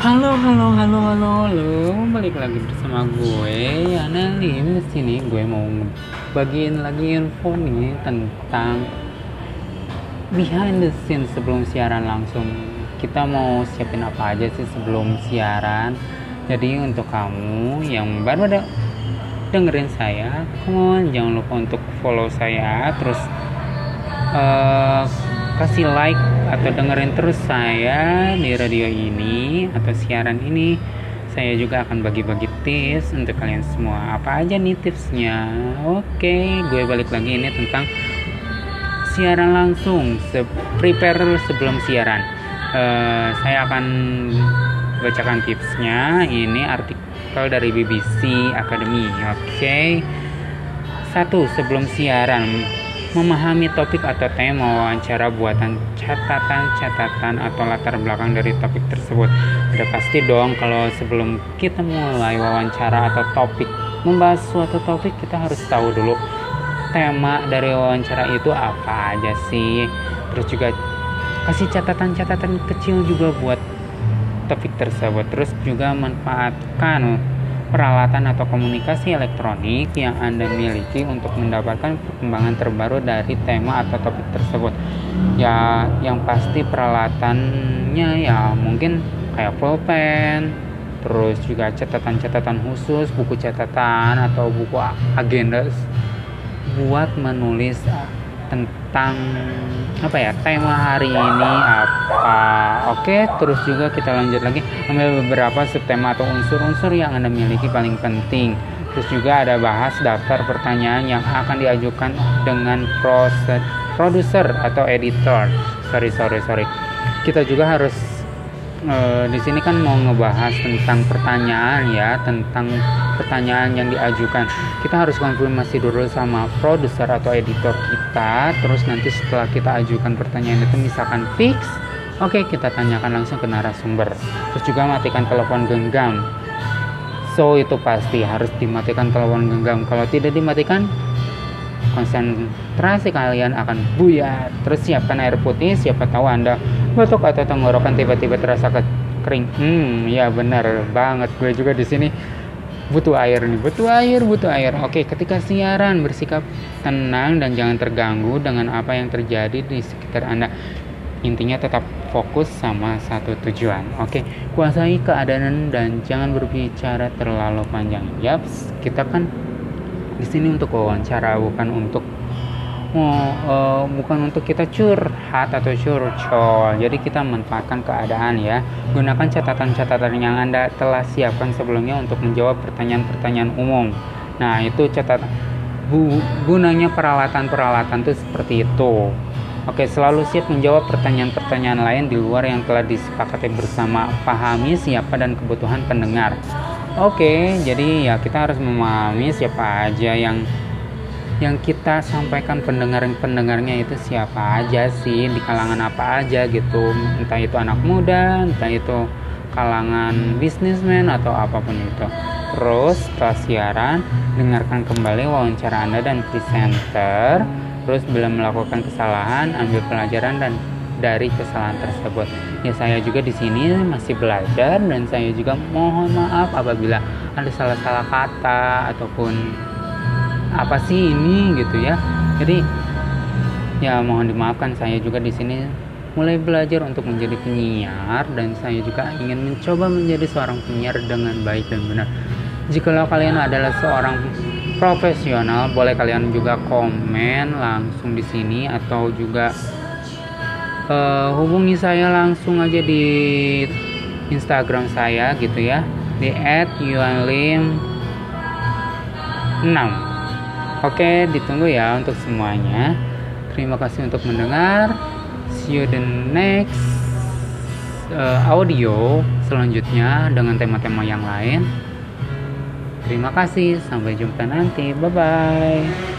Halo, halo, halo, halo, halo. Balik lagi bersama gue, Lim Di sini gue mau bagiin lagi info nih tentang behind the scene sebelum siaran langsung. Kita mau siapin apa aja sih sebelum siaran? Jadi untuk kamu yang baru ada dengerin saya, come on, jangan lupa untuk follow saya, terus uh, kasih like atau dengerin terus saya di radio ini atau siaran ini saya juga akan bagi-bagi tips untuk kalian semua. Apa aja nih tipsnya? Oke gue balik lagi ini tentang siaran langsung se prepare sebelum siaran. Uh, saya akan bacakan tipsnya. Ini artikel dari BBC Academy. Oke. Satu sebelum siaran memahami topik atau tema wawancara buatan catatan-catatan atau latar belakang dari topik tersebut. Udah pasti dong kalau sebelum kita mulai wawancara atau topik membahas suatu topik kita harus tahu dulu tema dari wawancara itu apa aja sih. Terus juga kasih catatan-catatan kecil juga buat topik tersebut. Terus juga manfaatkan peralatan atau komunikasi elektronik yang Anda miliki untuk mendapatkan perkembangan terbaru dari tema atau topik tersebut. Ya, yang pasti peralatannya ya mungkin kayak pulpen, terus juga catatan-catatan khusus, buku catatan atau buku agenda buat menulis tentang apa ya tema hari ini apa oke terus juga kita lanjut lagi. Ambil beberapa subtema atau unsur-unsur yang anda miliki paling penting. Terus juga ada bahas daftar pertanyaan yang akan diajukan dengan proses produser atau editor. Sorry sorry sorry. Kita juga harus e, di sini kan mau ngebahas tentang pertanyaan ya tentang pertanyaan yang diajukan. Kita harus konfirmasi dulu sama produser atau editor kita. Terus nanti setelah kita ajukan pertanyaan itu misalkan fix oke kita tanyakan langsung ke narasumber terus juga matikan telepon genggam so itu pasti harus dimatikan telepon genggam kalau tidak dimatikan konsentrasi kalian akan buyar. Terus siapkan air putih, siapa tahu Anda batuk atau tenggorokan tiba-tiba terasa kering. Hmm, ya benar banget. Gue juga di sini butuh air nih, butuh air, butuh air. Oke, ketika siaran bersikap tenang dan jangan terganggu dengan apa yang terjadi di sekitar Anda. Intinya tetap fokus sama satu tujuan. Oke, kuasai keadaan dan jangan berbicara terlalu panjang. Yaps, kita kan di sini untuk wawancara bukan untuk mau uh, bukan untuk kita curhat atau curcol jadi kita manfaatkan keadaan ya gunakan catatan-catatan yang anda telah siapkan sebelumnya untuk menjawab pertanyaan-pertanyaan umum nah itu catatan gunanya peralatan-peralatan itu seperti itu Oke, selalu siap menjawab pertanyaan-pertanyaan lain di luar yang telah disepakati bersama. Pahami siapa dan kebutuhan pendengar. Oke, jadi ya kita harus memahami siapa aja yang yang kita sampaikan pendengar-pendengarnya itu siapa aja sih di kalangan apa aja gitu entah itu anak muda entah itu kalangan bisnismen atau apa pun itu terus setelah siaran dengarkan kembali wawancara anda dan presenter terus bila melakukan kesalahan ambil pelajaran dan dari kesalahan tersebut. Ya saya juga di sini masih belajar dan saya juga mohon maaf apabila ada salah-salah kata ataupun apa sih ini gitu ya. Jadi ya mohon dimaafkan saya juga di sini mulai belajar untuk menjadi penyiar dan saya juga ingin mencoba menjadi seorang penyiar dengan baik dan benar. Jikalau kalian adalah seorang profesional, boleh kalian juga komen langsung di sini atau juga uh, hubungi saya langsung aja di Instagram saya gitu ya. Di @yuanlim6 oke ditunggu ya untuk semuanya. Terima kasih untuk mendengar. See you the next uh, audio selanjutnya dengan tema-tema yang lain terima kasih sampai jumpa nanti. Bye bye